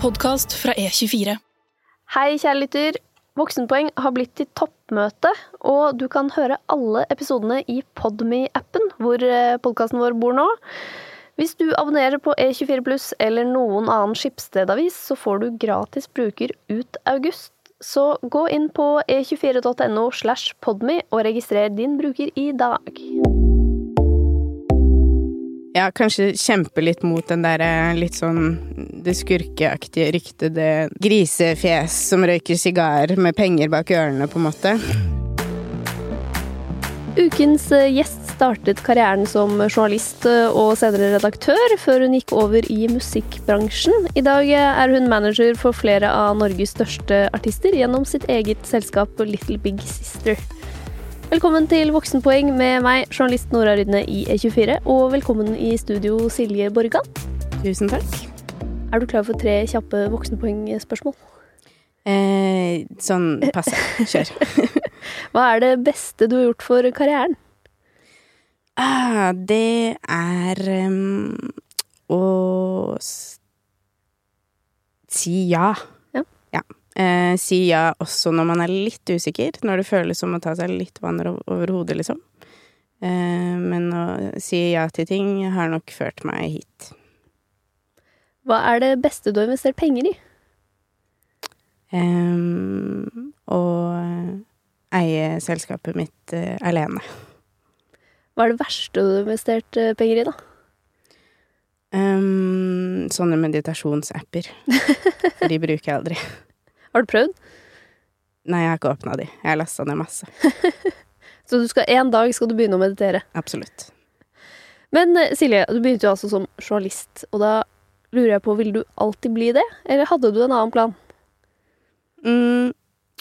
podkast fra E24. Hei, kjære lytter. Voksenpoeng har blitt til toppmøte, og du kan høre alle episodene i Podme-appen, hvor podkasten vår bor nå. Hvis du abonnerer på E24 pluss eller noen annen Skipsstedavis, så får du gratis bruker ut august. Så gå inn på e24.no slash podme og registrer din bruker i dag. Ja, kanskje kjempe litt mot den derre litt sånn det skurkeaktige ryktet, det grisefjes som røyker sigar med penger bak ørene, på en måte. Ukens eh, gjest startet karrieren som journalist eh, og senere redaktør, før hun gikk over i musikkbransjen. I dag eh, er hun manager for flere av Norges største artister gjennom sitt eget selskap Little Big Sister. Velkommen til Voksenpoeng med meg, journalist Nora Rydne i E24, og velkommen i studio Silje Borgan. Tusen takk. Er du klar for tre kjappe voksenpoengspørsmål? Eh, sånn passe. Kjør. Hva er det beste du har gjort for karrieren? Ah, det er um, å si ja. Eh, si ja også når man er litt usikker, når det føles som å ta seg litt vann over hodet, liksom. Eh, men å si ja til ting har nok ført meg hit. Hva er det beste du har investert penger i? Um, å eie selskapet mitt uh, alene. Hva er det verste du har investert uh, penger i, da? Um, sånne meditasjonsapper. For de bruker jeg aldri. Har du prøvd? Nei, jeg har ikke åpna de. Jeg har lasta ned masse. Så du skal, en dag skal du begynne å meditere? Absolutt. Men Silje, du begynte jo altså som journalist, og da lurer jeg på, ville du alltid bli det, eller hadde du en annen plan? Mm,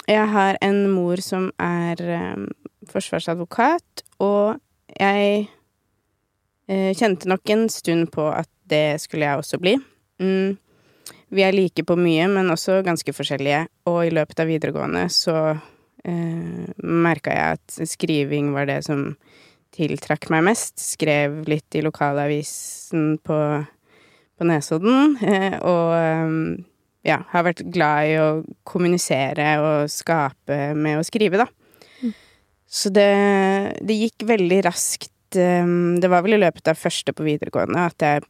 jeg har en mor som er um, forsvarsadvokat, og jeg uh, kjente nok en stund på at det skulle jeg også bli. Mm, vi er like på mye, men også ganske forskjellige, og i løpet av videregående så eh, merka jeg at skriving var det som tiltrakk meg mest. Skrev litt i lokalavisen på, på Nesodden, Eh, og ja, har vært glad i å kommunisere og skape med å skrive, da. Mm. Så det, det, gikk veldig raskt. Det var vel i løpet av første på videregående at jeg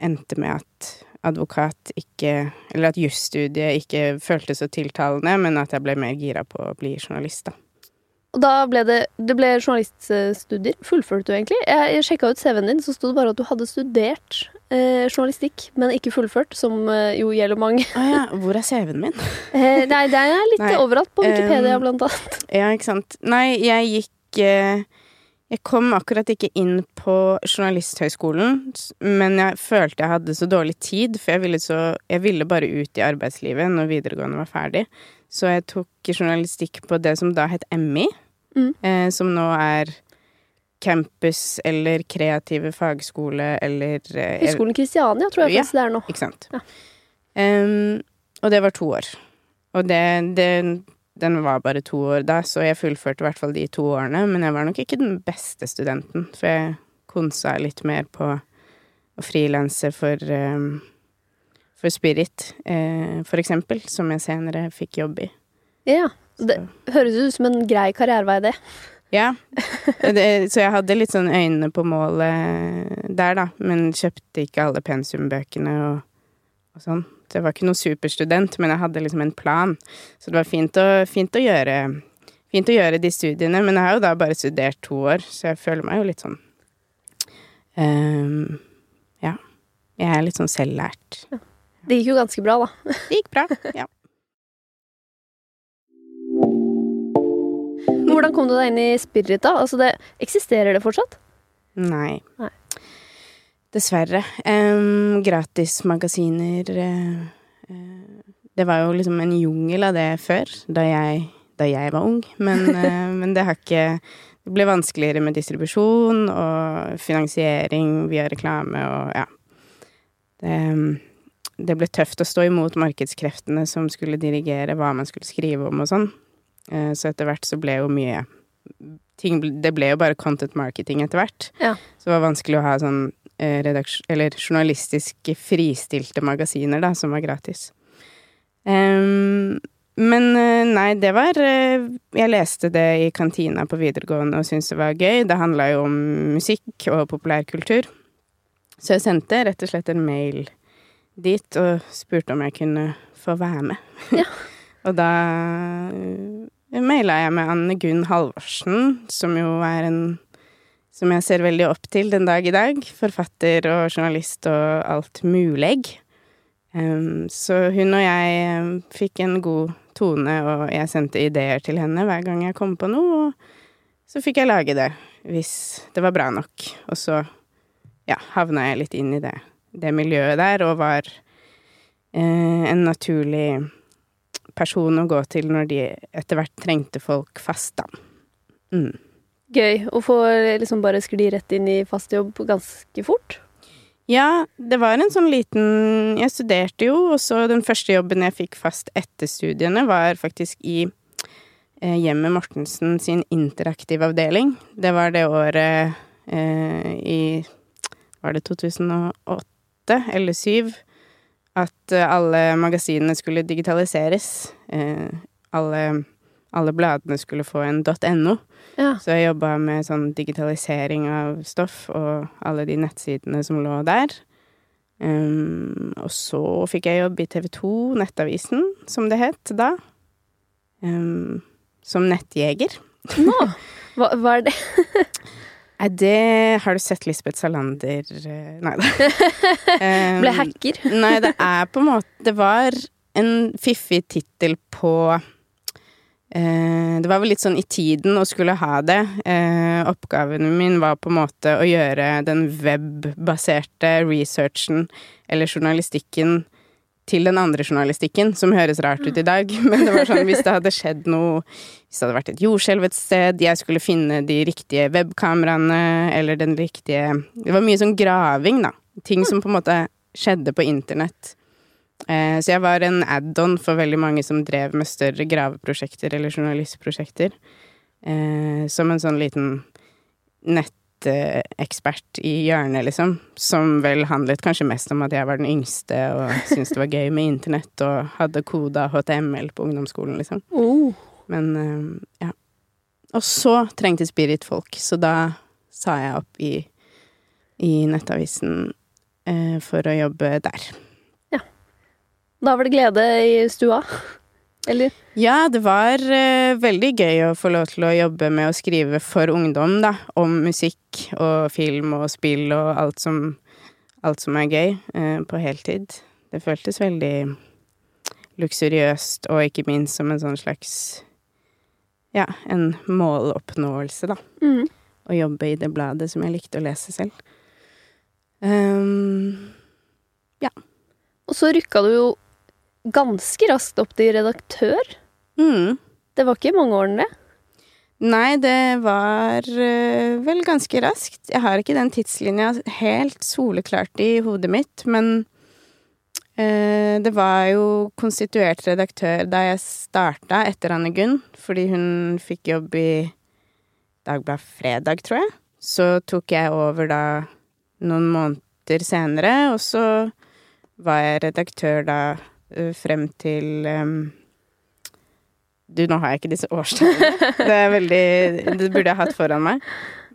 endte med at advokat ikke Eller at jusstudiet ikke føltes så tiltalende, men at jeg ble mer gira på å bli journalist, da. Og da ble det, det ble journaliststudier. Fullførte du egentlig? Jeg, jeg sjekka ut CV-en din, så sto det bare at du hadde studert eh, journalistikk, men ikke fullført, som eh, jo gjelder mange. Ah, ja. Hvor er CV-en min? eh, nei, det er litt nei, overalt på Wikipedia, um, blant annet. Ja, ikke sant. Nei, jeg gikk eh, Jeg kom akkurat ikke inn på Journalisthøgskolen, men jeg følte jeg hadde så dårlig tid, for jeg ville, så, jeg ville bare ut i arbeidslivet når videregående var ferdig. Så jeg tok journalistikk på det som da het MI, mm. eh, som nå er campus eller kreative fagskole eller eh, Høgskolen Kristiania tror jeg faktisk ja, det er nå. Ikke sant. Ja. Um, og det var to år. Og det, det, Den var bare to år da, så jeg fullførte i hvert fall de to årene. Men jeg var nok ikke den beste studenten, for jeg konsa litt mer på å frilanse for um, for Spirit, eh, for eksempel, som jeg senere fikk jobb i. Ja. Det høres ut som en grei karrierevei, det. Ja. Det, så jeg hadde litt sånn øynene på målet der, da. Men kjøpte ikke alle pensumbøkene og, og sånn. Jeg var ikke noen superstudent, men jeg hadde liksom en plan. Så det var fint å, fint å, gjøre, fint å gjøre de studiene. Men jeg har jo da bare studert to år, så jeg føler meg jo litt sånn um, Ja. Jeg er litt sånn selvlært. Ja. Det gikk jo ganske bra, da. Det gikk bra, ja. Hvordan kom du deg inn i Spirit, da? Altså, det, eksisterer det fortsatt? Nei. Nei. Dessverre. Um, Gratismagasiner uh, Det var jo liksom en jungel av det før, da jeg, da jeg var ung. Men, uh, men, det har ikke Det ble vanskeligere med distribusjon og finansiering via reklame og ja. Det, um, det ble tøft å stå imot markedskreftene som skulle dirigere hva man skulle skrive om og sånn. Uh, så etter hvert så ble jo mye ting Det ble jo bare content marketing etter hvert. Ja. Så det var vanskelig å ha sånn eh, eller journalistiske fristilte magasiner, da, som var gratis. Um, men eh, nei, det var eh, Jeg leste det i kantina på videregående og syntes det var gøy. Det handla jo om musikk og populærkultur. Så jeg sendte rett og slett en mail dit og spurte om jeg kunne få være med. Ja. og da maila jeg med Anne Gunn Halvorsen, som jo er en som jeg ser veldig opp til den dag i dag. Forfatter og journalist og alt mulig. Så hun og jeg fikk en god tone, og jeg sendte ideer til henne hver gang jeg kom på noe, og så fikk jeg lage det hvis det var bra nok. Og så ja, havna jeg litt inn i det, det miljøet der, og var eh, en naturlig person å gå til når de etter hvert trengte folk fast, da. Mm. Gøy å få liksom bare skli rett inn i fast jobb ganske fort. Ja, det var en sånn liten Jeg studerte jo, og så den første jobben jeg fikk fast etter studiene, var faktisk i eh, Hjemmet Mortensen sin interaktive avdeling. Det var det året eh, i Var det 2008 eller 2007? At eh, alle magasinene skulle digitaliseres. Eh, alle, alle bladene skulle få en .no. Ja. Så jeg jobba med sånn digitalisering av stoff og alle de nettsidene som lå der. Um, og så fikk jeg jobb i TV 2, Nettavisen, som det het da. Um, som nettjeger. Nå! Hva, hva er det? Nei, det Har du sett Lisbeth Salander eh, Nei da. Um, Ble hacker? Nei, det er på en måte Det var en fiffig tittel på uh, Det var vel litt sånn i tiden å skulle ha det. Uh, oppgaven min var på en måte å gjøre den webbaserte researchen eller journalistikken til den andre journalistikken, som høres rart ut i dag. Men det var sånn hvis det hadde skjedd noe Hvis det hadde vært et jordskjelv et sted, jeg skulle finne de riktige webkameraene eller den riktige Det var mye sånn graving, da. Ting som på en måte skjedde på internett. Eh, så jeg var en add-on for veldig mange som drev med større graveprosjekter eller journalistprosjekter. Eh, som en sånn liten nettekspert i hjørnet, liksom. Som vel handlet kanskje mest om at jeg var den yngste og syntes det var gøy med internett og hadde koda HTML på ungdomsskolen, liksom. Oh. Men eh, ja. Og så trengte Spirit folk, så da sa jeg opp i, i Nettavisen eh, for å jobbe der. Da var det glede i stua? Eller? Ja, det var uh, veldig gøy å få lov til å jobbe med å skrive for ungdom, da. Om musikk og film og spill og alt som, alt som er gøy, uh, på heltid. Det føltes veldig luksuriøst, og ikke minst som en sånn slags Ja, en måloppnåelse, da. Mm. Å jobbe i det bladet som jeg likte å lese selv. Um, Og så rykka du jo ganske raskt opp til redaktør. mm. Det var ikke mange årene, det. Nei, det var øh, vel ganske raskt. Jeg har ikke den tidslinja helt soleklart i hodet mitt, men øh, det var jo konstituert redaktør da jeg starta etter Anne Gunn, fordi hun fikk jobb i Dagbladet Fredag, tror jeg. Så tok jeg over da noen måneder senere, og så var jeg redaktør da frem til du, nå har jeg ikke disse årstallene. Det er veldig Det burde jeg hatt foran meg.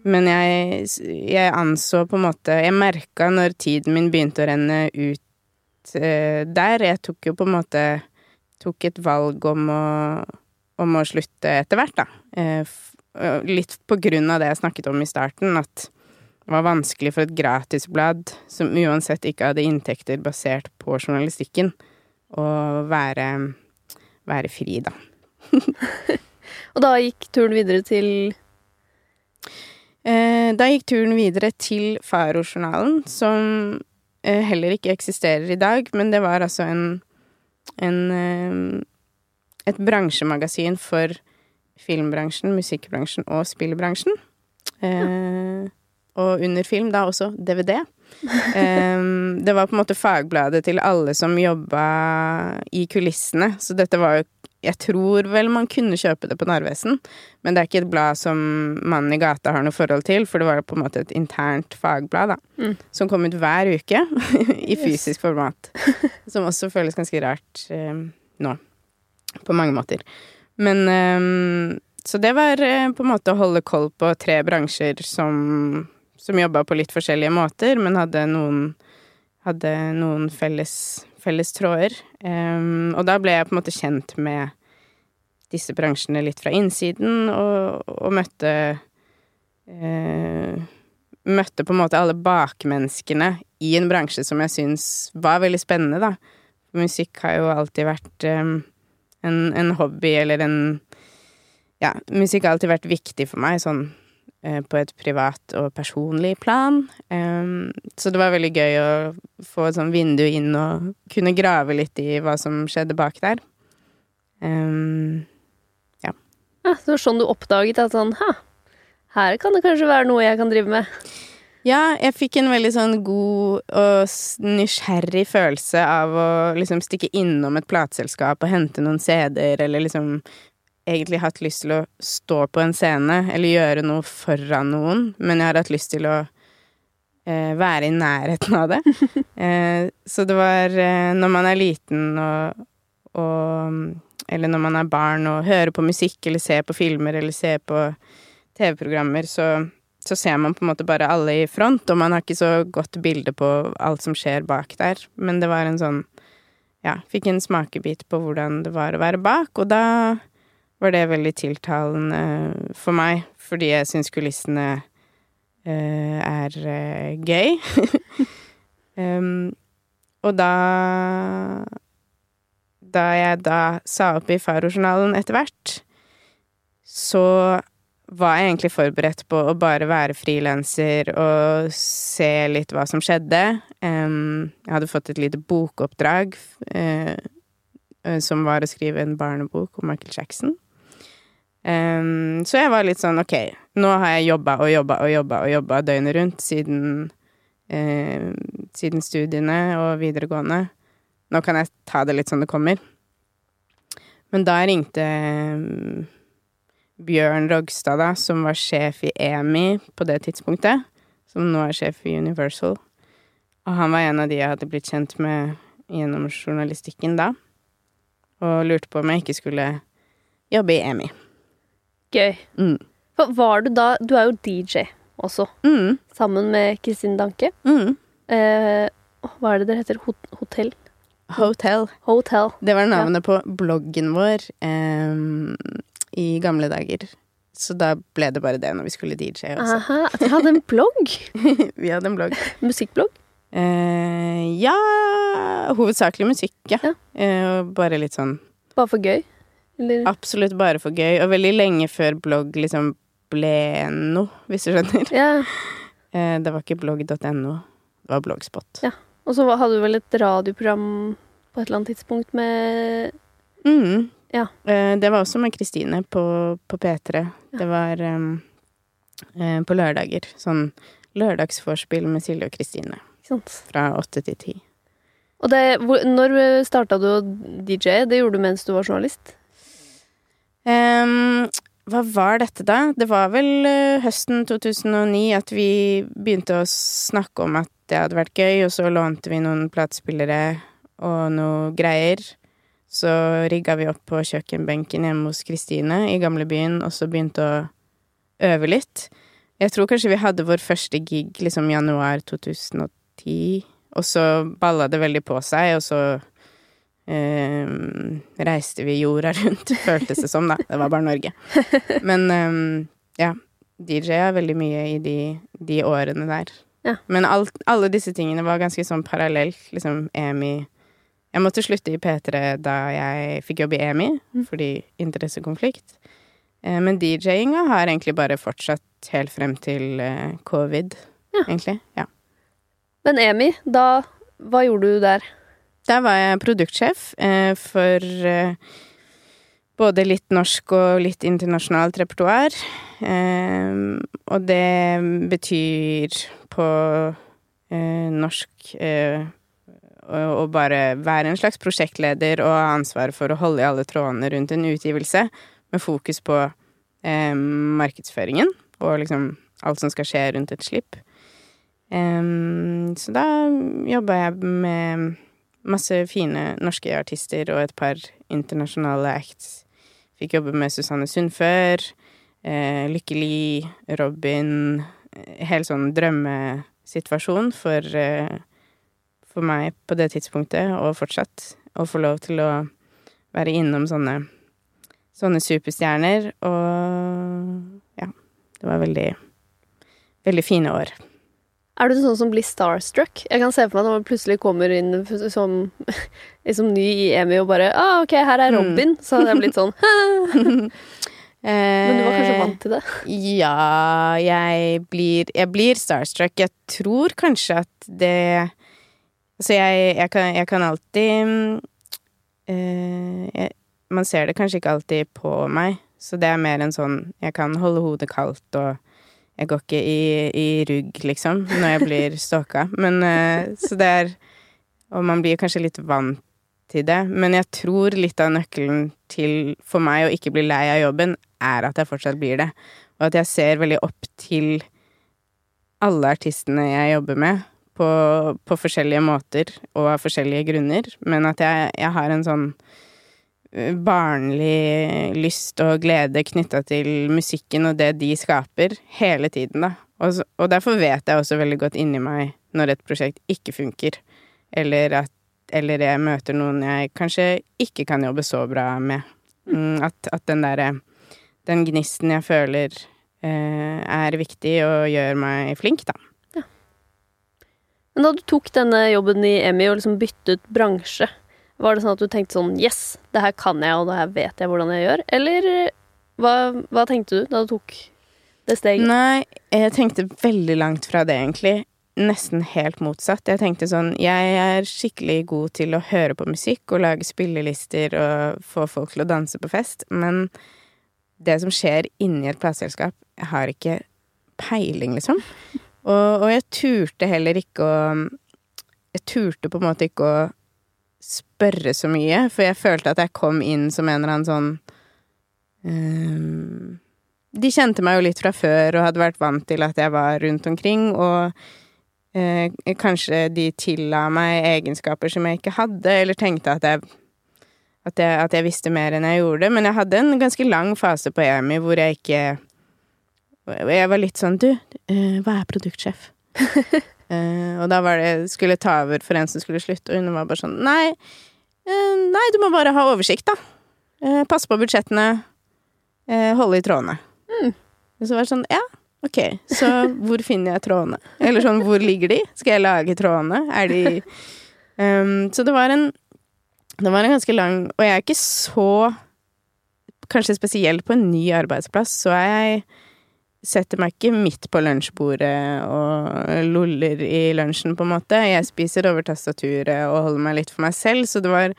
Men jeg, jeg anså på en måte Jeg merka når tiden min begynte å renne ut eh, der. Jeg tok jo på en måte Tok et valg om å, om å slutte etter hvert, da. Eh, litt på grunn av det jeg snakket om i starten, at det var vanskelig for et gratisblad som uansett ikke hadde inntekter basert på journalistikken, å være, være fri, da. Og da gikk turen videre til Eh, da gikk turen videre til Faro-journalen, som eh, heller ikke eksisterer i dag, men det var altså en, en eh, et bransjemagasin for filmbransjen, musikkbransjen og spillbransjen. Eh, og under film da også DVD. Eh, det var på en måte fagbladet til alle som jobba i kulissene, så dette var jo Jeg tror vel man kunne kjøpe det på Narvesen, men det er ikke et blad som mannen i gata har noe forhold til, for det var jo på en måte et internt fagblad, da. Mm. Som kom ut hver uke i fysisk format. Som også føles ganske rart um, nå. På mange måter. Men um, Så det var eh, på en måte å holde koll på tre bransjer som, som jobba på litt forskjellige måter, men hadde noen, hadde noen felles felles tråder. Um, og da ble jeg på en måte kjent med disse bransjene litt fra innsiden, og, og møtte uh, Møtte på en måte alle bakmenneskene i en bransje som jeg syns var veldig spennende, da. Musikk har jo alltid vært um, en, en, hobby eller en Ja, musikk har alltid vært viktig for meg, sånn på et privat og personlig plan. Så det var veldig gøy å få et sånn vindu inn og kunne grave litt i hva som skjedde bak der. Ja. ja. Så det var sånn du oppdaget at sånn Ha, her kan det kanskje være noe jeg kan drive med? Ja, jeg fikk en veldig sånn god og nysgjerrig følelse av å liksom stikke innom et plateselskap og hente noen CD-er, eller liksom egentlig hatt lyst til å stå på en scene eller gjøre noe foran noen, men jeg har hatt lyst til å eh, være i nærheten av det. eh, så det var eh, når man er liten og, og Eller når man er barn og hører på musikk eller ser på filmer eller ser på TV-programmer, så, så, ser man på en måte bare alle i front, og man har ikke så godt bilde på alt som skjer bak der. Men det var en sånn Ja, fikk en smakebit på hvordan det var å være bak, og da var det veldig tiltalende for meg, fordi jeg syns kulissene uh, er uh, gøy. um, og da Da jeg da sa opp i Farojournalen etter hvert, så var jeg egentlig forberedt på å bare være frilanser og se litt hva som skjedde. Um, jeg hadde fått et lite bokoppdrag uh, som var å skrive en barnebok om Michael Jackson. Um, så jeg var litt sånn ok, nå har jeg jobba og jobba og jobba og jobba døgnet rundt siden, uh, siden studiene og videregående. Nå kan jeg ta det litt som det kommer. Men da ringte um, Bjørn Rogstad, da, som var sjef i EMI på det tidspunktet, som nå er sjef i Universal. Og han var en av de jeg hadde blitt kjent med gjennom journalistikken da, og lurte på om jeg ikke skulle jobbe i EMI. Gøy. Mm. Var du da Du er jo DJ også, Mm. sammen med Kristin Danke. Mm. Eh, hva er det dere heter? Hot hotell? Hotel. Hotel. Det var navnet på bloggen vår eh, i gamle dager. Så da ble det bare det når vi skulle DJ også. Aha, vi hadde en blogg? vi hadde en blogg. Musikkblogg? Eh, ja Hovedsakelig musikk, ja. Ja. Uh, bare litt sånn Bare for gøy? Eller? Absolutt bare for gøy. Og veldig lenge før blogg liksom ble noe, hvis du skjønner. Ja. Uh, det var ikke blogg.no, det var bloggspot. Ja. Og så hadde du vel et radioprogram på et eller annet tidspunkt med Mm. Ja. Eh, det var også med Kristine på, på P3. Det var um, eh, på lørdager. Sånn lørdagsvorspill med Silje og Kristine. Fra åtte til ti. Og det, hvor, når starta du å DJ? Det gjorde du mens du var journalist? Um, hva var dette, da? Det var vel uh, høsten 2009 at vi begynte å snakke om at det hadde vært gøy, og så lånte vi noen platespillere og noe greier. Så rigga vi opp på kjøkkenbenken hjemme hos Kristine i gamlebyen, og så begynte å øve litt. Jeg tror kanskje vi hadde vår første gig liksom januar 2010, og så balla det veldig på seg, og så reiste vi jorda rundt, føltes det som, da. Det var bare Norge. Men eh, ja, DJ-a veldig mye i de, de årene der. Ja. Men alt, alle disse tingene var ganske sånn parallelt, liksom EMI Jeg måtte slutte i P3 da jeg fikk jobb i EMI, fordi interessekonflikt. Eh, men DJ-inga har egentlig bare fortsatt helt frem til eh, covid, Ja. egentlig. Ja. Men Emi, da Hva gjorde du der? Der var jeg produktsjef eh, for eh, både litt norsk og litt internasjonalt repertoar. Eh, og det betyr på norsk å bare være en slags prosjektleder og ha ansvar for å holde i alle trådene rundt en utgivelse, med fokus på markedsføringen og liksom alt som skal skje rundt et slipp. Så da jobba jeg med masse fine norske artister og et par internasjonale acts. Fikk jobbe med Susanne Sundfør, eh, Lykkeli, Robin Helt sånn drømmesituasjon for, eh, for meg på det tidspunktet, og fortsatt. Å få lov til å være innom sånne, sånne superstjerner, og ja. Det var veldig, veldig fine år. Er du sånn som blir starstruck? Jeg kan se for meg når man plutselig kommer inn som liksom ny i EMI og bare ah, 'OK, her er Robin', mm. så hadde jeg blitt sånn Men du var kanskje vant til det? Ja, jeg blir, jeg blir starstruck. Jeg tror kanskje at det Altså, jeg, jeg, kan, jeg kan, alltid jeg, Man ser det kanskje ikke alltid på meg, så det er mer en sånn Jeg kan holde hodet kaldt og jeg går ikke i, i rugg, liksom, når jeg blir stalka. Men uh, Så det er Og man blir kanskje litt vant til det. Men jeg tror litt av nøkkelen til for meg å ikke bli lei av jobben, er at jeg fortsatt blir det. Og at jeg ser veldig opp til alle artistene jeg jobber med, på, på forskjellige måter og av forskjellige grunner. Men at jeg, jeg har en sånn barnlig lyst og glede knytta til musikken og det de skaper, hele tiden, da. Og, og, derfor vet jeg også veldig godt inni meg når et prosjekt ikke funker, eller at eller jeg møter noen jeg kanskje ikke kan jobbe så bra med. Mm, at, at, den derre Den gnisten jeg føler eh, er viktig og gjør meg flink, da. Men da du tok denne jobben i EMI og liksom byttet bransje, var det sånn at du tenkte sånn Yes, det her kan jeg, og det her vet jeg hvordan jeg gjør? Eller hva, hva tenkte du da du tok det steget? Nei, jeg tenkte veldig langt fra det, egentlig. Nesten helt motsatt. Jeg tenkte sånn Jeg er skikkelig god til å høre på musikk og lage spillelister og få folk til å danse på fest, men det som skjer inni et plateselskap Jeg har ikke peiling, liksom. Og, og jeg turte heller ikke å Jeg turte på en måte ikke å spørre så mye, for jeg følte at jeg kom inn som en eller annen sånn um, De kjente meg jo litt fra før og hadde vært vant til at jeg var rundt omkring, og uh, kanskje de tilla meg egenskaper som jeg ikke hadde, eller tenkte at jeg, at jeg at jeg visste mer enn jeg gjorde. Men jeg hadde en ganske lang fase på EMI hvor jeg ikke Jeg var litt sånn Du, uh, hva er produktsjef? Uh, og da var det skulle ta over for en som skulle slutte, og hun var bare sånn Nei, uh, nei du må bare ha oversikt, da. Uh, passe på budsjettene. holde i trådene. Mm. Og så var det sånn Ja, ok, så hvor finner jeg trådene? Eller sånn, hvor ligger de? Skal jeg lage trådene? Er de um, Så det var en Det var en ganske lang Og jeg er ikke så Kanskje spesielt på en ny arbeidsplass, så er jeg setter meg ikke midt på lunsjbordet og loller i lunsjen, på en måte. Jeg spiser over tastaturet og holder meg litt for meg selv, så det var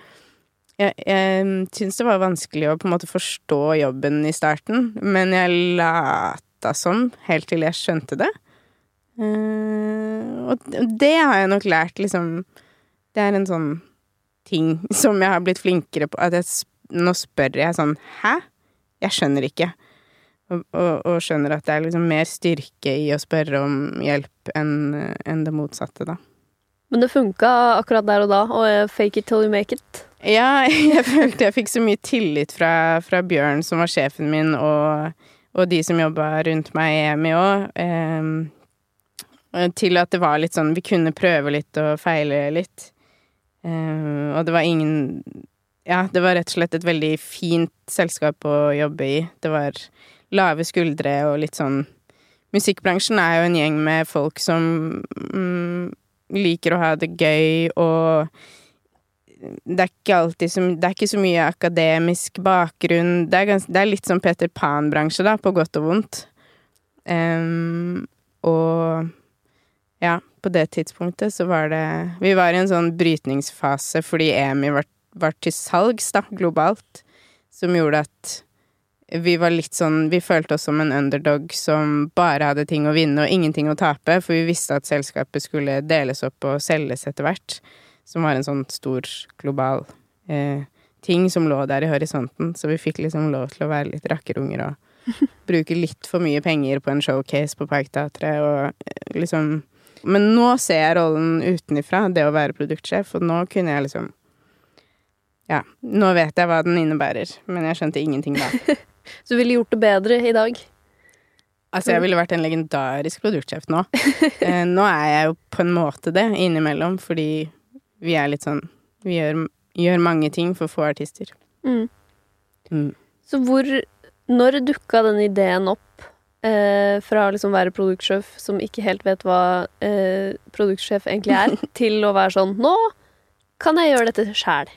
Jeg, jeg syns det var vanskelig å på en måte forstå jobben i starten, men jeg lata som helt til jeg skjønte det. Uh, og det har jeg nok lært, liksom Det er en sånn ting som jeg har blitt flinkere på. At jeg, nå spør jeg sånn Hæ? Jeg skjønner ikke. Og, og, og, skjønner at det er liksom mer styrke i å spørre om hjelp enn en det motsatte, da. Men det funka akkurat der og da, og fake it till you make it? Ja, jeg følte jeg fikk så mye tillit fra, fra Bjørn, som var sjefen min, og, og de som jobba rundt meg i EMI òg, eh, til at det var litt sånn Vi kunne prøve litt og feile litt. Eh, og det var ingen Ja, det var rett og slett et veldig fint selskap å jobbe i. Det var lave skuldre og litt sånn Musikkbransjen er jo en gjeng med folk som mm, liker å ha det gøy, og det er ikke alltid så, Det er ikke så mye akademisk bakgrunn. Det er, gans, det er litt sånn Peter Pan-bransje, da, på godt og vondt. Um, og ja, på det tidspunktet så var det Vi var i en sånn brytningsfase fordi EMI var, var til salgs, da, globalt, som gjorde at vi var litt sånn Vi følte oss som en underdog som bare hadde ting å vinne og ingenting å tape, for vi visste at selskapet skulle deles opp og selges etter hvert. som var en sånn stor global eh, ting som lå der i horisonten. Så vi fikk liksom lov til å være litt rakkerunger og bruke litt for mye penger på en showcase på Parkteatret og eh, liksom Men nå ser jeg rollen utenifra, det å være produktsjef, og nå kunne jeg liksom Ja, nå vet jeg hva den innebærer, men jeg skjønte ingenting da. Så du ville gjort det bedre i dag? Altså, jeg ville vært en legendarisk produktsjef nå. Eh, nå er jeg jo på en måte det innimellom, fordi vi er litt sånn Vi gjør, gjør mange ting for få artister. Mm. Mm. Så hvor Når dukka den ideen opp eh, fra å liksom være produktsjef som ikke helt vet hva eh, produktsjef egentlig er, til å være sånn Nå kan jeg gjøre dette sjæl.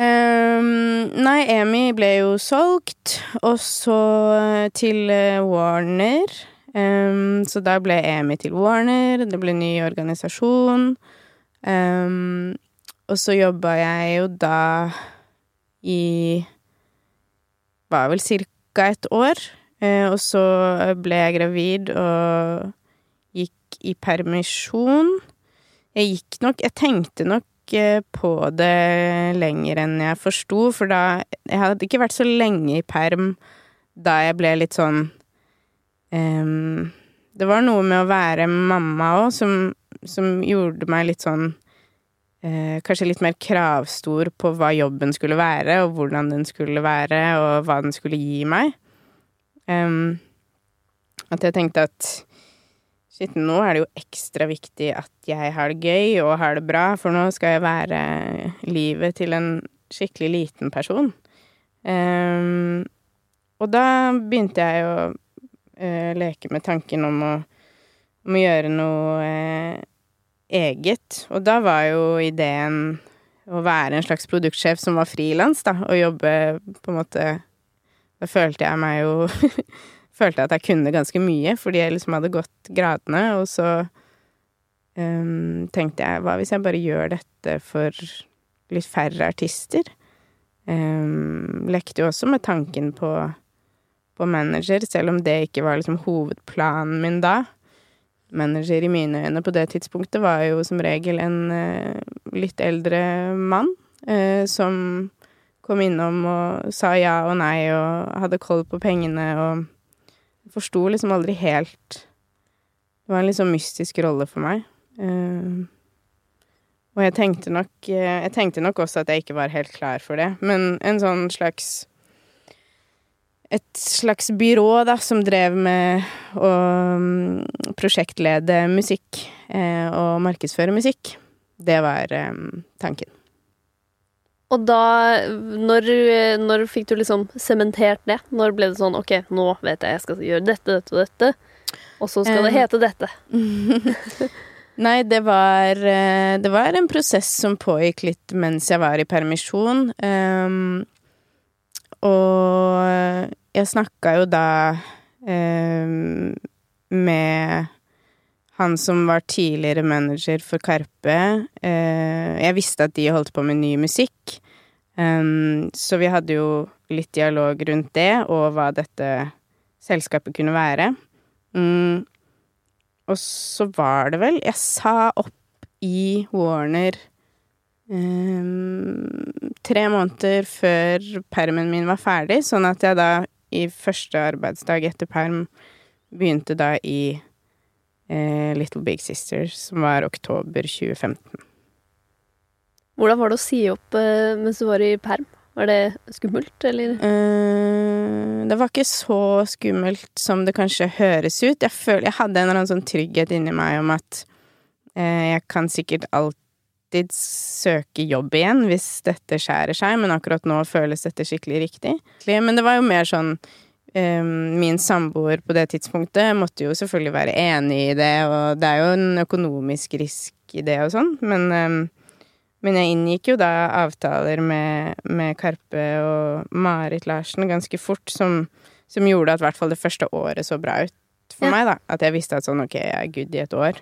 Ehm, nei, Amy ble jo solgt, og så til eh, Warner. Um, så da ble Amy til Warner, det ble ny organisasjon. Um, og så jobba jeg jo da i Var vel cirka et år. Uh, og så ble jeg gravid og gikk i permisjon. Jeg gikk nok Jeg tenkte nok eh, på det lenger enn jeg forsto, for da Jeg hadde ikke vært så lenge i perm da jeg ble litt sånn um, Det var noe med å være mamma òg som, som gjorde meg litt sånn uh, Kanskje litt mer kravstor på hva jobben skulle være, og hvordan den skulle være, og hva den skulle gi meg. Um, at jeg tenkte at Shit, nå er det jo ekstra viktig at jeg har det gøy og har det bra, for nå skal jeg være livet til en skikkelig liten person. Um, og da begynte jeg å uh, leke med tanken om å, om å gjøre noe uh, eget. Og da var jo ideen å være en slags produktsjef som var frilans, da, og jobbe på en måte Da følte jeg meg jo følte jeg at jeg kunne ganske mye, fordi jeg liksom hadde gått gradene, og så um, tenkte jeg hva hvis jeg bare gjør dette for litt færre artister? Um, lekte jo også med tanken på, på manager, selv om det ikke var liksom hovedplanen min da. Manager i mine øyne på det tidspunktet var jo som regel en uh, litt eldre mann uh, som kom innom og sa ja og nei og hadde koll på pengene og forsto liksom aldri helt Det var en litt sånn mystisk rolle for meg. Uh, og jeg tenkte nok Jeg tenkte nok også at jeg ikke var helt klar for det, men en sånn slags Et slags byrå, da, som drev med å um, prosjektlede musikk uh, og markedsføre musikk, det var um, tanken. Og da, når, når fikk du liksom sementert det? Når ble det sånn OK, nå vet jeg jeg skal gjøre dette, dette og dette, og så skal det hete dette? Nei, det var Det var en prosess som pågikk litt mens jeg var i permisjon. Um, og jeg snakka jo da um, med han som var tidligere manager for Karpe. Uh, jeg visste at de holdt på med ny musikk. Um, så vi hadde jo litt dialog rundt det, og hva dette selskapet kunne være. Um, og så var det vel Jeg sa opp i Warner um, tre måneder før permen min var ferdig, sånn at jeg da i første arbeidsdag etter perm begynte da i uh, Little Big Sisters, som var oktober 2015. Hvordan var det å si opp uh, mens du var i perm? Var det skummelt, eller? Uh, det var ikke så skummelt som det kanskje høres ut. Jeg føler jeg hadde en eller annen sånn trygghet inni meg om at uh, jeg kan sikkert alltid søke jobb igjen hvis dette skjærer seg, men akkurat nå føles dette skikkelig riktig. Men det var jo mer sånn Min samboer på det tidspunktet måtte jo selvfølgelig være enig i det, og det er jo en økonomisk risk i det og sånn, men men jeg inngikk jo da avtaler med, med Karpe og Marit Larsen ganske fort, som, som gjorde at i hvert fall det første året så bra ut for ja. meg, da. At jeg visste at sånn, ok, jeg er good i et år.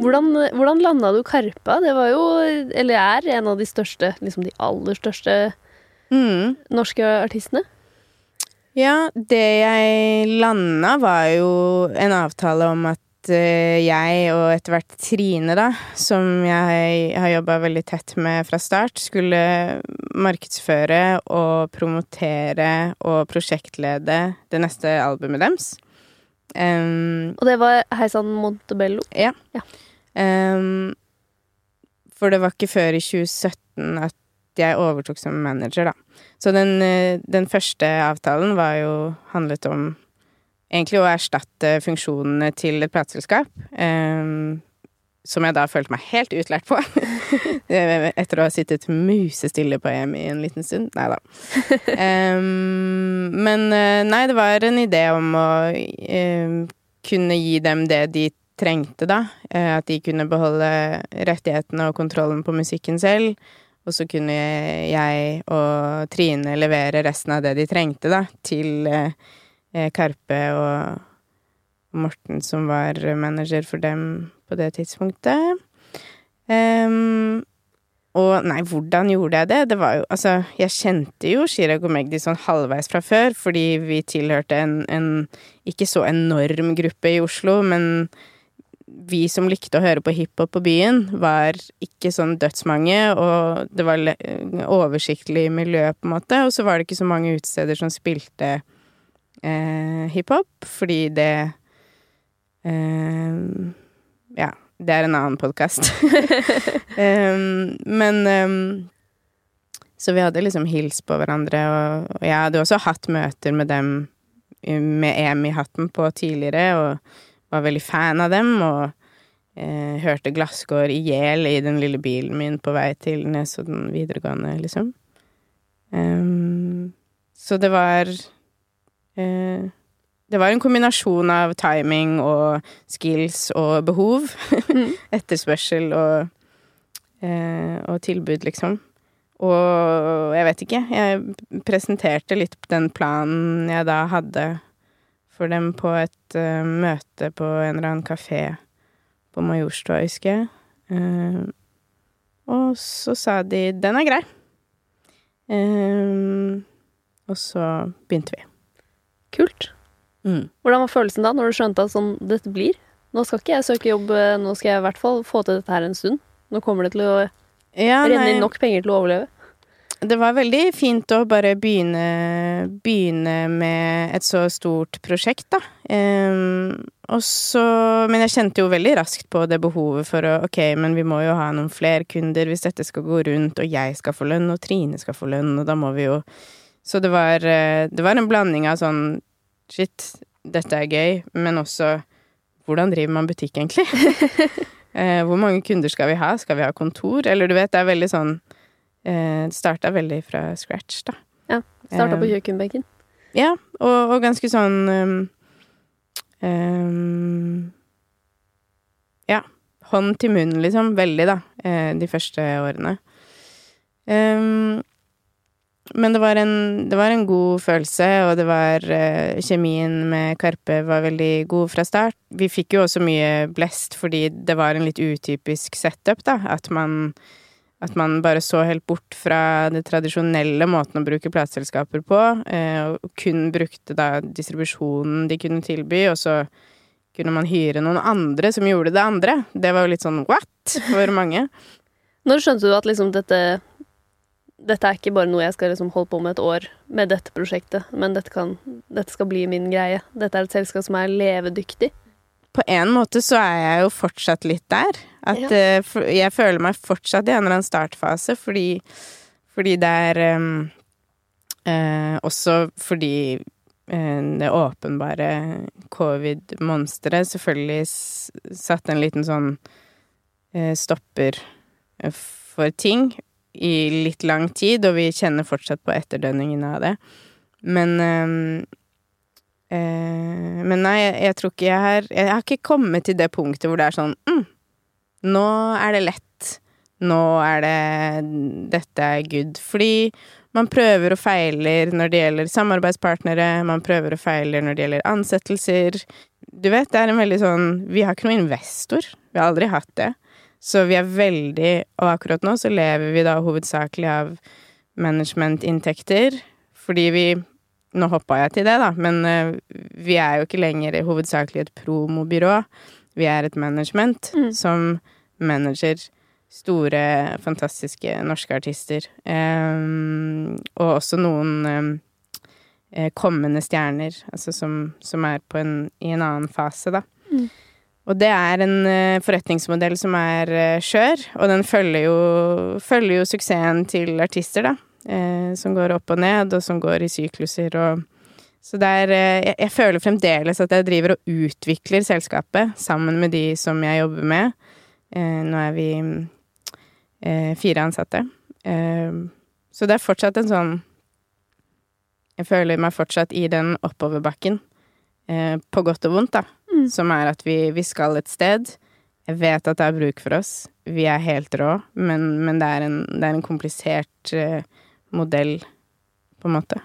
Hvordan, hvordan landa du Karpa? Det var jo, eller er, en av de største, liksom de aller største mm. norske artistene. Ja, det jeg landa, var jo en avtale om at eh, jeg og etter hvert Trine, da, som jeg har jobba veldig tett med fra start, skulle markedsføre og promotere og prosjektlede det neste albumet deres. Um, Og det var Heisan Montebello. ja. Ja. Um, for det var ikke før i 2017 at jeg overtok som manager, da. Så den, eh, den første avtalen var jo handlet om egentlig å erstatte funksjonene til et plateselskap. Um, som jeg da følte meg helt utlært på. Etter å ha sittet musestille på EM i en liten stund. Nei da. Um, men eh, nei, det var en idé om å um, kunne gi dem det de trengte, da. Eh, At de kunne beholde rettighetene og kontrollen på musikken selv. Og så kunne jeg og Trine levere resten av det de trengte, da, til eh, eh, Karpe og Morten, som var manager for dem på det tidspunktet. Um, og nei, hvordan gjorde jeg det? Det var jo Altså, jeg kjente jo Chirag og Magdi sånn halvveis fra før, fordi vi tilhørte en, en ikke så enorm gruppe i Oslo, men vi som likte å høre på hiphop på byen, var ikke sånn dødsmange, og det var oversiktlig miljø, på en måte, og så var det ikke så mange utesteder som spilte eh, hiphop, fordi det eh, Ja, det er en annen podkast. men Så vi hadde liksom hilst på hverandre, og, og jeg hadde også hatt møter med dem eh, med EM i hatten på tidligere, og var veldig fan av dem, og eh, hørte Glassgård i hjel i den lille bilen min på vei til Nesodden videregående, liksom. Um, så det var eh, Det var en kombinasjon av timing og skills og behov. Etterspørsel og, eh, og tilbud, liksom. Og jeg vet ikke, jeg presenterte litt den planen jeg da hadde for dem på et uh, møte på en eller annen kafé på Majorstua, husker jeg. Uh, og så sa de 'den er grei'. Uh, og så begynte vi. Kult. Hvordan var følelsen da, når du skjønte at sånn dette blir? Nå skal ikke jeg søke jobb, eh, nå skal jeg i hvert fall få til dette her en stund. Nå kommer det til å Ja, renne inn nok penger til å overleve. Det var veldig fint å bare begynne, begynne med et så stort prosjekt, da. Um, og så Men jeg kjente jo veldig raskt på det behovet for å Ok, men vi må jo ha noen flere kunder hvis dette skal gå rundt, og jeg skal få lønn, og Trine skal få lønn, og da må vi jo Så det var, eh, det var en blanding av sånn Shit, dette er gøy, men også Hvordan driver man butikk, egentlig? Eh, hvor mange kunder skal vi ha? Skal vi ha kontor? Eller du vet, det er veldig sånn eh, Det starta veldig fra scratch, da. Ja. Starta på Eh, kjøkkenbenken. Ja, og, og ganske sånn um, um, Ja. Hånd til munn, liksom. Veldig, da. De første årene. Um, men det var, en, det var en god følelse, og det var uh, Kjemien med Karpe var veldig god fra start. Vi fikk jo også mye blest fordi det var en litt utypisk setup, da. At man, at man bare så helt bort fra det tradisjonelle måten å bruke plateselskaper på, uh, og kun brukte da distribusjonen de kunne tilby, og så kunne man hyre noen andre som gjorde det andre. Det var jo litt sånn what for mange. Når skjønte du at liksom dette Dette er ikke bare noe jeg skal liksom holde på med et år med dette prosjektet, men dette, kan, dette skal bli min greie. Dette er et selskap som er levedyktig. På en måte så er jeg jo fortsatt litt der. At Ja. eh, jeg føler meg fortsatt i en eller annen startfase, fordi, fordi det er um, uh, Også fordi uh, det åpenbare covid-monsteret selvfølgelig satte en liten sånn stopper for ting i litt lang tid, og vi kjenner fortsatt på etterdønningene av det. Men øh, øh, men nei, jeg, jeg tror ikke jeg har Jeg har ikke kommet til det punktet hvor det er sånn mm, Nå er det lett. Nå er det Dette er good. Fordi man prøver og feiler når det gjelder samarbeidspartnere, man prøver og feiler når det gjelder ansettelser. Du vet, det er en veldig sånn Vi har ikke noen investor. Vi har aldri hatt det. Så vi er veldig Og akkurat nå så lever vi da hovedsakelig av managementinntekter, fordi vi nå hoppa jeg til det, da, men eh, vi er jo ikke lenger hovedsakelig et promobyrå. vi er et management Mm. som manager store, fantastiske norske artister. Um, og også noen um, kommende stjerner, altså som, som er på en, i en annen fase, da. Mm. Og det er en eh, forretningsmodell som er eh, skjør, og den følger jo, følger jo suksessen til artister, da. Eh, som går opp og ned, og som går i sykluser og Så det er jeg, føler fremdeles at jeg driver og utvikler selskapet sammen med de som jeg jobber med. Nå er vi fire ansatte. Så det er fortsatt en sånn Jeg føler meg fortsatt i den oppoverbakken, på godt og vondt, da. Mm. Som er at vi, vi skal et sted. Jeg vet at det er bruk for oss. Vi er helt rå, men, men det, er en, det er en komplisert eh, modell, på en måte.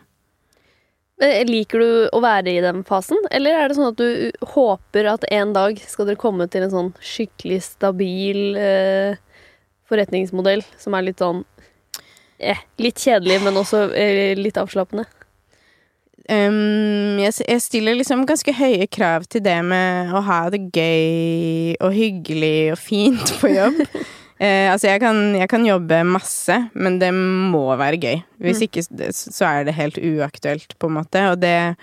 Liker du å være i den fasen, eller er det sånn at du håper at en dag skal dere komme til en sånn skikkelig stabil eh, forretningsmodell som er litt sånn eh, Litt kjedelig, men også eh, litt avslappende? Um, jeg, jeg stiller liksom ganske høye krav til det med å ha det gøy og hyggelig og fint på jobb. uh, altså, jeg kan, jeg kan jobbe masse, men det må være gøy. Hvis Mm. ikke, så er det helt uaktuelt, på en måte. Og det,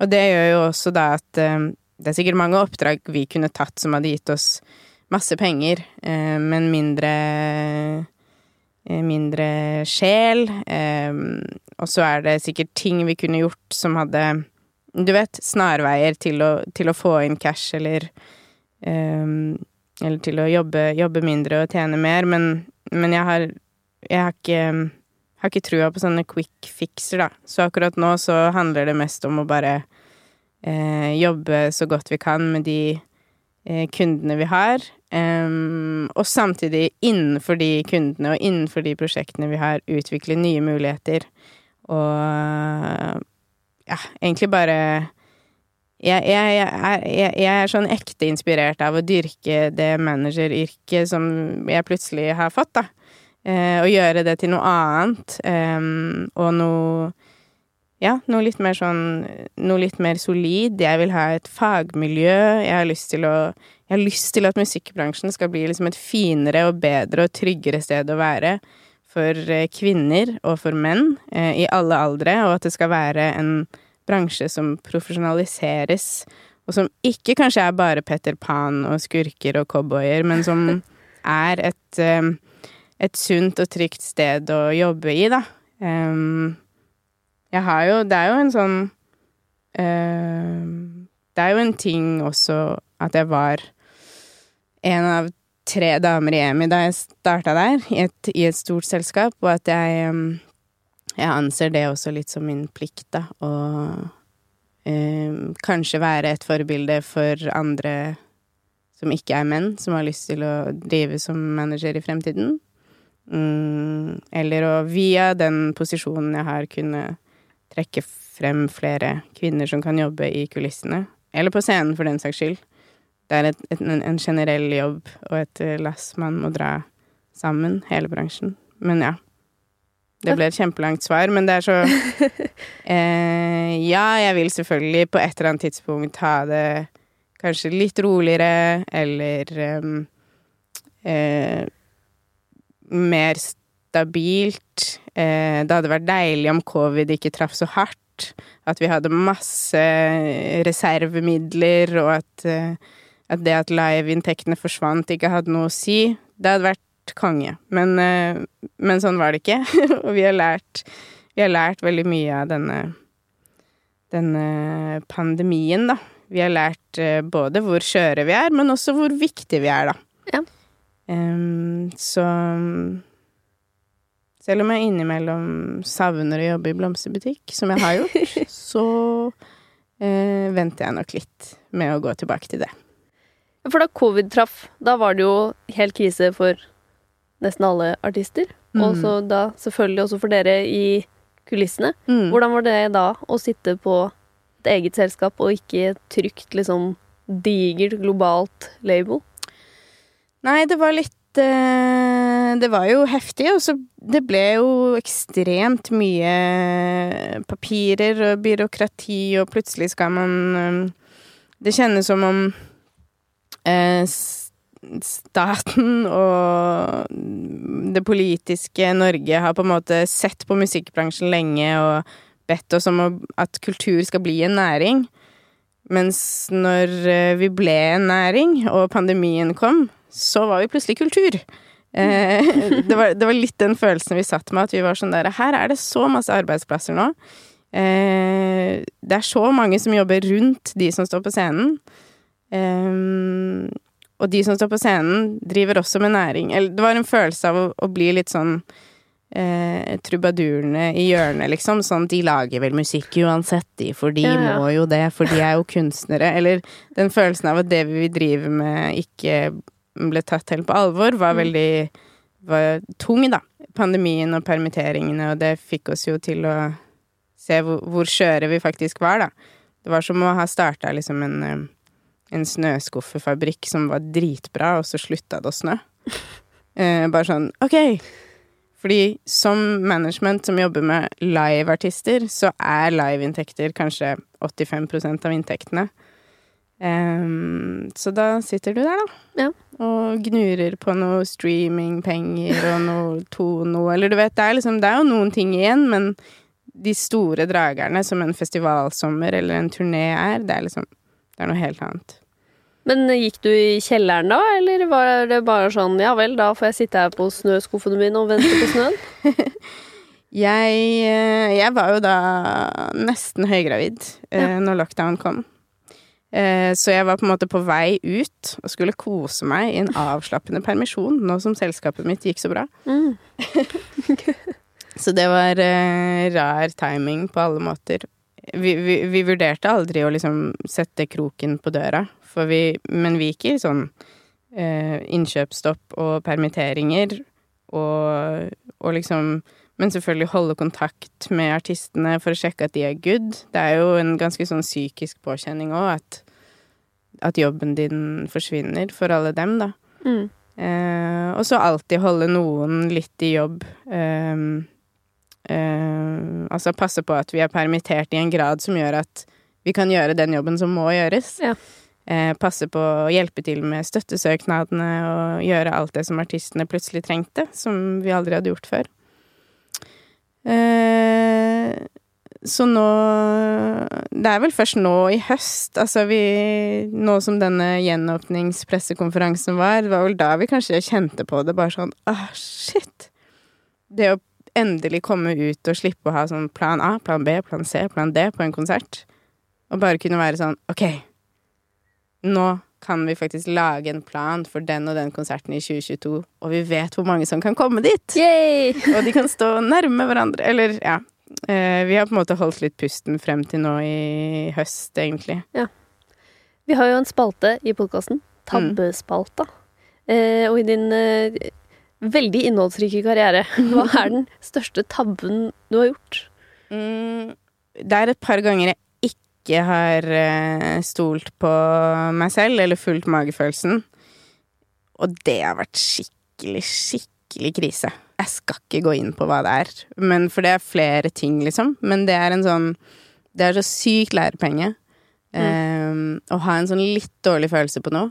og det gjør jo også da at eh, det er sikkert mange oppdrag vi kunne tatt som hadde gitt oss masse penger, uh, men mindre mindre sjel. Eh, og så er det sikkert ting vi kunne gjort som hadde Du vet, snarveier til å, til å få inn cash, eller eh, Eller til å jobbe, jobbe mindre og tjene mer, men, men jeg har Jeg har ikke har ikke trua på sånne quick fixer, da. Så akkurat nå så handler det mest om å bare eh, jobbe så godt vi kan med de eh, kundene vi har. em, og samtidig innenfor de kundene og innenfor de prosjektene vi har, utvikle nye muligheter. Og ja, egentlig bare jeg, jeg, jeg, er, jeg, er sånn ekte inspirert av å dyrke det manageryrket som jeg plutselig har fått, da. Eh, og gjøre det til noe annet. em, og noe Ja, noe litt mer sånn Noe litt mer solid. Jeg vil ha et fagmiljø. Jeg har lyst til å Jeg har lyst til at musikkbransjen skal bli liksom et finere og bedre og tryggere sted å være for eh, kvinner og for menn eh, i alle aldre, og at det skal være en bransje som profesjonaliseres, og som ikke kanskje er bare Petter Pan og skurker og cowboyer, men som er et, eh, et sunt og trygt sted å jobbe i, da. Em, jeg har jo Det er jo en sånn em, Det er jo en ting også at jeg var en av tre damer i EMI da jeg starta der, i et, i et stort selskap, og at jeg em, jeg anser det også litt som min plikt, da, å em, kanskje være et forbilde for andre som ikke er menn, som har lyst til å drive som manager i fremtiden. Mm, eller å via den posisjonen jeg har, kunne trekke frem flere kvinner som kan jobbe i kulissene. Eller på scenen, for den saks skyld. Det er et, et, en, en generell jobb og et eh, lass man må dra sammen, hele bransjen. Men ja. Det ble et kjempelangt svar, men det er så eh, Ja, jeg vil selvfølgelig på et eller annet tidspunkt ha det kanskje litt roligere, eller em, eh, mer stabilt. Eh, det hadde vært deilig om covid ikke traff så hardt. At vi hadde masse reservemidler, og at, eh, at det at liveinntektene forsvant, ikke hadde noe å si. Det hadde vært konge. Men, eh, men sånn var det ikke. og vi har lært, vi har lært veldig mye av denne, denne pandemien, da. Vi har lært eh, både hvor skjøre vi er, men også hvor viktige vi er, da. Ja. Um, så selv om jeg innimellom savner å jobbe i blomsterbutikk, som jeg har gjort, så eh, venter jeg nok litt med å gå tilbake til det. For da covid traff, da var det jo helt krise for nesten alle artister. Og Mm. så da selvfølgelig også for dere i kulissene. Mm. Hvordan var det da å sitte på et eget selskap og ikke trygt, liksom digert, globalt label? Nei, det var litt eh, Det var jo heftig, og så det ble jo ekstremt mye papirer og byråkrati, og plutselig skal man eh, Det kjennes som om eh, staten og det politiske Norge har på en måte sett på musikkbransjen lenge og bedt oss om at kultur skal bli en næring. Mens når eh, vi ble en næring, og pandemien kom, så var vi plutselig kultur. Eh, det, var, det, var, litt den følelsen vi satt med, at vi var sånn der Her er det så masse arbeidsplasser nå. Eh, det er så mange som jobber rundt de som står på scenen. Eh, og de som står på scenen, driver også med næring. Eller det var en følelse av å, å bli litt sånn eh, trubadurene i hjørnet, liksom. Sånn de lager vel musikk uansett, de, for de ja, ja. må jo det, for de er jo kunstnere. Eller den følelsen av at det vi driver med, ikke ble tatt helt på alvor, var mm. veldig var tung, da. Pandemien og permitteringene, og det fikk oss jo til å se hvor, hvor skjøre vi faktisk var, da. Det var som å ha starta liksom en eh, en snøskuffefabrikk som var dritbra, og så slutta det å snø. Eh, bare sånn OK. Fordi som management som jobber med liveartister, så er liveinntekter kanskje 85% av inntektene. Um, så da sitter du der, da. Ja. Og gnurer på noe streamingpenger og noe Tono, eller du vet, det er liksom Det er jo noen ting igjen, men de store dragerne, som en festivalsommer eller en turné er, det er liksom Det er noe helt annet. Men gikk du i kjelleren da, eller var det bare sånn ja vel, da får jeg sitte her på snøskuffene mine og vente på snøen? jeg, eh, jeg, var jo da nesten høygravid eh, ja. når lockdown kom. Eh, så jeg var på en måte på vei ut og skulle kose meg i en avslappende permisjon nå som selskapet mitt gikk så bra. Mm. så det var rar timing på alle måter. Vi, vi, vi, vurderte aldri å liksom sette kroken på døra, vi, men vi gikk i sånn eh, innkjøpsstopp og permitteringer og, og liksom men selvfølgelig holde kontakt med artistene for å sjekke at de er good. Det er jo en ganske sånn psykisk påkjenning òg, at, at, jobben din forsvinner for alle dem, da. Mm. Eh, og så alltid holde noen litt i jobb. Eh, eh, altså passe på at vi er permittert i en grad som gjør at vi kan gjøre den jobben som må gjøres. Ja eh, passe på å hjelpe til med støttesøknadene og gjøre alt det som artistene plutselig trengte, som vi aldri hadde gjort før. Eh, så nå Det er vel først nå i høst, altså vi Nå som denne gjenåpningspressekonferansen var, det var vel da vi kanskje kjente på det, bare sånn ah, shit. Det å endelig komme ut og slippe å ha sånn plan A, plan B, plan C, plan D på en konsert. Og bare kunne være sånn OK, nå kan vi faktisk lage en plan for den og den konserten i 2022, og vi vet hvor mange som kan komme dit! og de kan stå nærme hverandre. Eller, ja. Eh, vi har på en måte holdt litt pusten frem til nå i høst, egentlig. Ja. Vi har jo en spalte i podkasten. Tabbespalta. Mm. Eh, og i din eh, veldig innholdsrike karriere, hva er den største tabben du har gjort? Mm, det er et par ganger jeg ikke har eh, stolt på meg selv eller fulgt magefølelsen. Og det har vært skikkelig, skikkelig krise. Jeg skal ikke gå inn på hva det er, men for det er flere ting, liksom. Men det er en sånn Det er så sykt lærepenge. Mm. Um, å ha en sånn litt dårlig følelse på noe,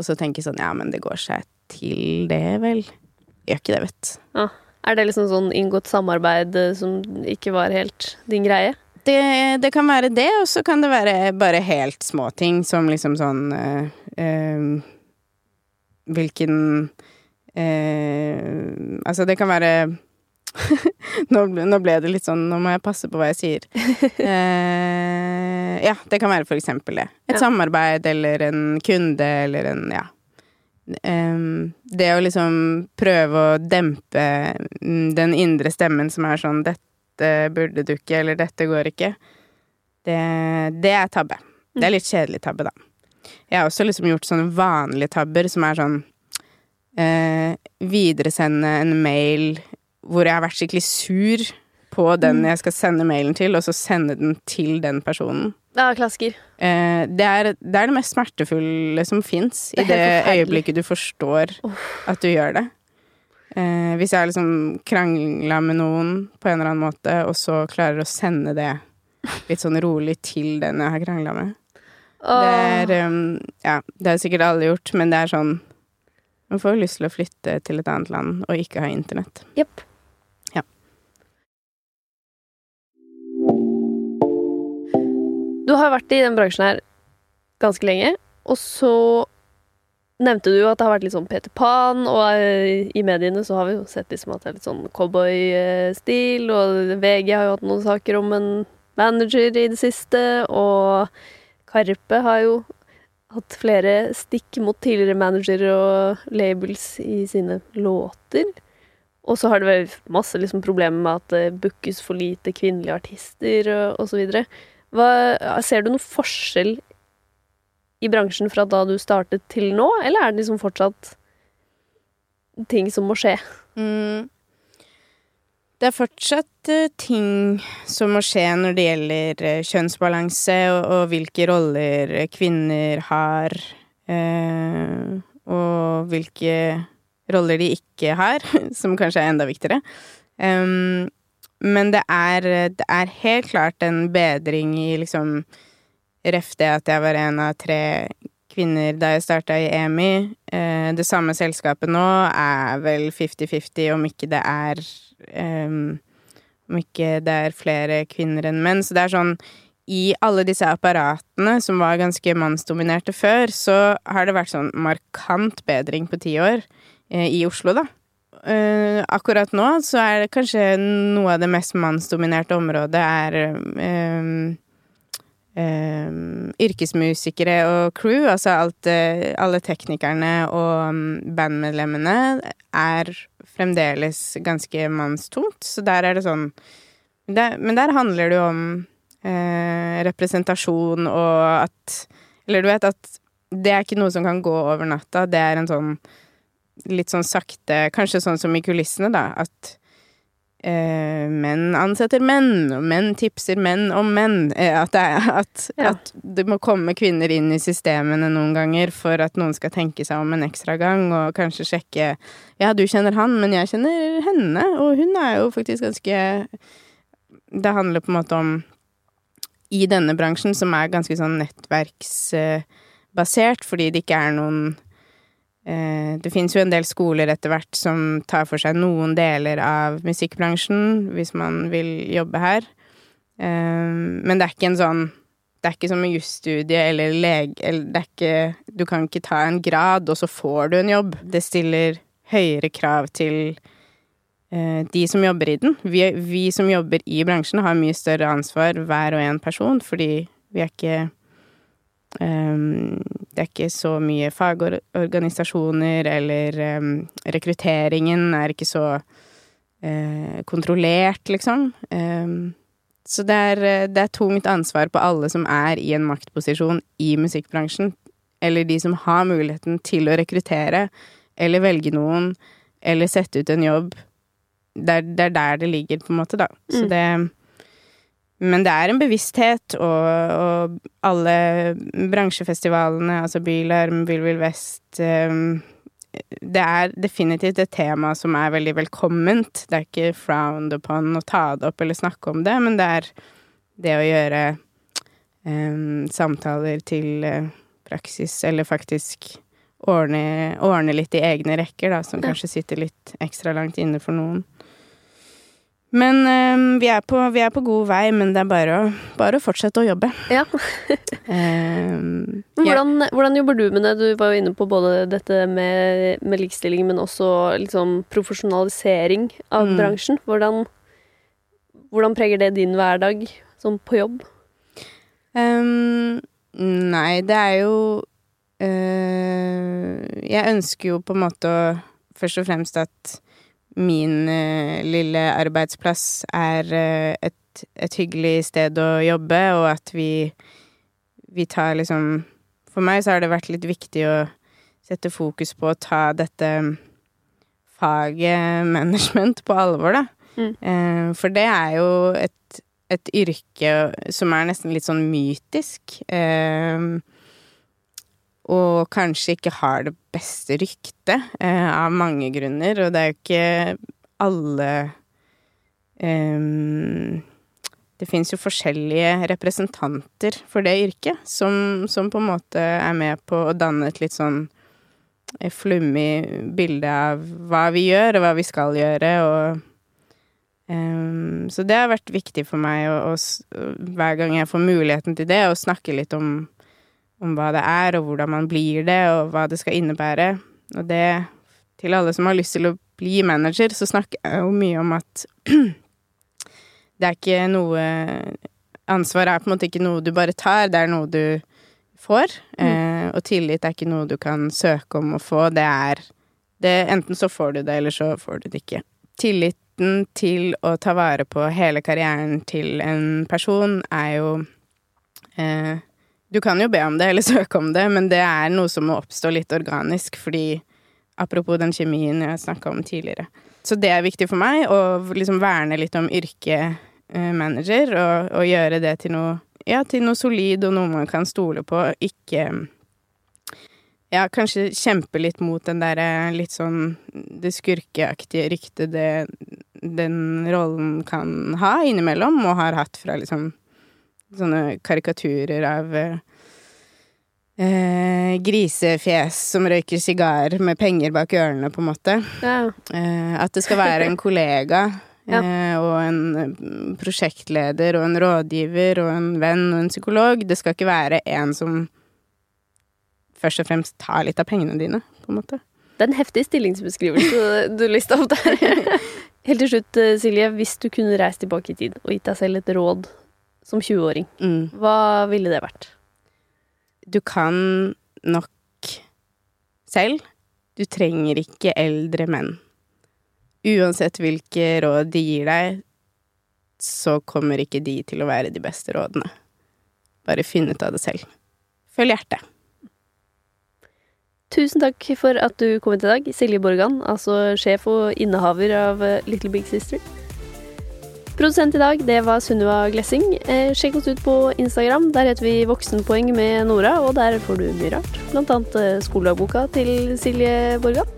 og så tenke sånn Ja, men det går seg til, det, vel. Gjør ikke det, vet du. Ja. er det liksom sånn inngått samarbeid eh, som ikke var helt din greie? Det, det, kan være det, og så kan det være bare helt småting som liksom sånn øh, øh, Hvilken øh, Altså, det kan være nå, nå, ble det litt sånn Nå må jeg passe på hva jeg sier. ja, det kan være for eksempel det. Et ja. samarbeid eller en kunde eller en Ja. det å liksom prøve å dempe mm, den indre stemmen som er sånn 'Dette dette burde du ikke, eller dette går ikke, det, det er tabbe. Det er litt kjedelig tabbe, da. Jeg har også liksom gjort sånne vanlige tabber som er sånn eh, Videresende en mail hvor jeg har vært skikkelig sur på den mm. jeg skal sende mailen til, og så sende den til den personen. Ja, klasker. Eh, det, er, det, er, det mest smertefulle som fins, i det øyeblikket du forstår oh. at du gjør det. Eh, hvis jeg liksom krangla med noen på en eller annen måte, og så klarer å sende det litt sånn rolig til den jeg har krangla med. Det er um, Ja, det har sikkert alle gjort, men det er sånn Man får jo lyst til å flytte til et annet land og ikke ha internett. Yep. Ja. Du har vært i den bransjen her ganske lenge, og så nevnte du at det har vært litt sånn Peter Pan, og eh, i mediene så har vi jo sett liksom at det er litt sånn cowboystil, og VG har jo hatt noen saker om en manager i det siste, og Karpe har jo hatt flere stikk mot tidligere managere og labels i sine låter. Og så har det vært masse liksom problemer med at det bookes for lite kvinnelige artister og osv. Ser du noen forskjell i bransjen fra da du startet til nå, eller er det liksom fortsatt ting som må skje? Mm. Det er fortsatt uh, ting som må skje når det gjelder uh, kjønnsbalanse og, og, hvilke roller kvinner har, eh, og hvilke roller de ikke har, som kanskje er enda viktigere. Um, men det er, det er, helt klart en bedring i liksom Ref det at jeg var en av tre kvinner da jeg starta i EMI. det samme selskapet nå er vel 50-50, om ikke det er um, Om ikke det er flere kvinner enn menn. Så det er sånn I alle disse apparatene som var ganske mannsdominerte før, så har det vært sånn markant bedring på ti år. Eh, I Oslo, da. Uh, akkurat nå så er det kanskje noe av det mest mannsdominerte området er um, um, yrkesmusikere og crew. Altså alt uh, Alle teknikerne og um, bandmedlemmene er fremdeles ganske mannstungt, så der er det sånn det, Men der handler det jo om eh, representasjon og at Eller du vet at det er ikke noe som kan gå over natta. Det er en sånn litt sånn sakte Kanskje sånn som i kulissene, da. At eh, menn ansetter menn, og menn tipser menn om menn. Eh, at, det er, at, ja. at, det må komme kvinner inn i systemene noen ganger for at noen skal tenke seg om en ekstra gang, og kanskje sjekke Ja, du kjenner han, men jeg kjenner henne, og hun er jo faktisk ganske Det handler på en måte om I denne bransjen, som er ganske sånn nettverksbasert, fordi det ikke er noen det fins jo en del skoler etter hvert som tar for seg noen deler av musikkbransjen, hvis man vil jobbe her. Eh, men det er ikke en sånn Det er ikke som en jusstudie eller lege eller det er ikke Du kan ikke ta en grad, og så får du en jobb. Det stiller høyere krav til eh, de som jobber i den. Vi, vi som jobber i bransjen, har mye større ansvar hver og en person, fordi vi er ikke Um, det er ikke så mye fagorganisasjoner, eller um, rekrutteringen er ikke så uh, kontrollert, liksom. Um, så det er, det er, tungt ansvar på alle som er i en maktposisjon i musikkbransjen, eller de som har muligheten til å rekruttere, eller velge noen, eller sette ut en jobb. Det er, det er der det ligger, på en måte, da. Så mm. det men det er en bevissthet, og, og alle bransjefestivalene, altså Bylarm, Vill Vill Vest um, Det er definitivt et tema som er veldig velkomment. Det er ikke frowned upon å ta det opp eller snakke om det, men det er det å gjøre um, samtaler til uh, praksis, eller faktisk ordne, ordne, litt i egne rekker, da, som kanskje sitter litt ekstra langt inne for noen. Men um, vi, er på, vi, er på, god vei, men det er bare å, bare å fortsette å jobbe. Ja. um, hvordan, ja. hvordan, jobber du med det? Du var jo inne på både dette med, med likestilling, men også liksom profesjonalisering av mm. bransjen. Hvordan, hvordan, preger det din hverdag sånn på jobb? Um, nei, det er jo uh, Jeg ønsker jo på en måte å først og fremst at min uh, lille arbeidsplass er uh, et, et, hyggelig sted å jobbe, og at vi, vi tar liksom For meg så har det vært litt viktig å sette fokus på å ta dette faget management på alvor, da. Mm. Uh, for det er jo et, et, yrke som er nesten litt sånn mytisk. Uh, og kanskje ikke har det beste ryktet, eh, av mange grunner, og det er jo ikke alle um, det fins jo forskjellige representanter for det yrket, som, som, på en måte er med på å danne et litt sånn eh, flummig bilde av hva vi gjør, og hva vi skal gjøre, og um, Så det har vært viktig for meg, og hver gang jeg får muligheten til det, å snakke litt om, om hva det er, og hvordan man blir det, og hva det skal innebære. Og det Til alle som har lyst til å bli manager, så snakker jeg jo mye om at det er ikke noe Ansvar er på en måte ikke noe du bare tar, det er noe du får. Mm. Eh, og tillit er ikke noe du kan søke om å få, det er det, Enten så får du det, eller så får du det ikke. Tilliten til å ta vare på hele karrieren til en person er jo eh, Du kan jo be om det, eller søke om det, men det er noe som må oppstå litt organisk, fordi Apropos den kjemien jeg snakka om tidligere. Så det er viktig for meg, å liksom verne litt om yrket Eh, manager, og, og, gjøre det til noe Ja, til noe solid og noe man kan stole på, ikke Ja, kanskje kjempe litt mot den derre litt sånn det skurkeaktige ryktet det den rollen kan ha innimellom, og har hatt fra liksom sånne karikaturer av Eh, grisefjes som røyker sigar med penger bak ørene, på en måte. Ja. Eh, at det skal være en kollega ja. Eh, og en mm, prosjektleder og en rådgiver og en venn og en psykolog. Det skal ikke være en som først og fremst tar litt av pengene dine, på en måte. Det er en heftig stillingsbeskrivelse du lista opp der. Helt til slutt, eh, Silje, hvis du kunne reist tilbake i tid og gitt deg selv et råd som 20-åring, mm. hva ville det vært? Du kan nok selv. Du trenger ikke eldre menn uansett hvilke råd de gir deg, så kommer ikke de til å være de beste rådene. Bare finn ut av det selv. Følg hjertet. Tusen takk for at du kom hit i dag, Silje Borgan, altså sjef og innehaver av Little Big Sister. Produsent i dag, det var Sunniva Glessing. Eh, sjekk oss ut på Instagram. Der heter vi Voksenpoeng med Nora, og der får du mye rart. Blant annet eh, skoledagboka til Silje Borgan.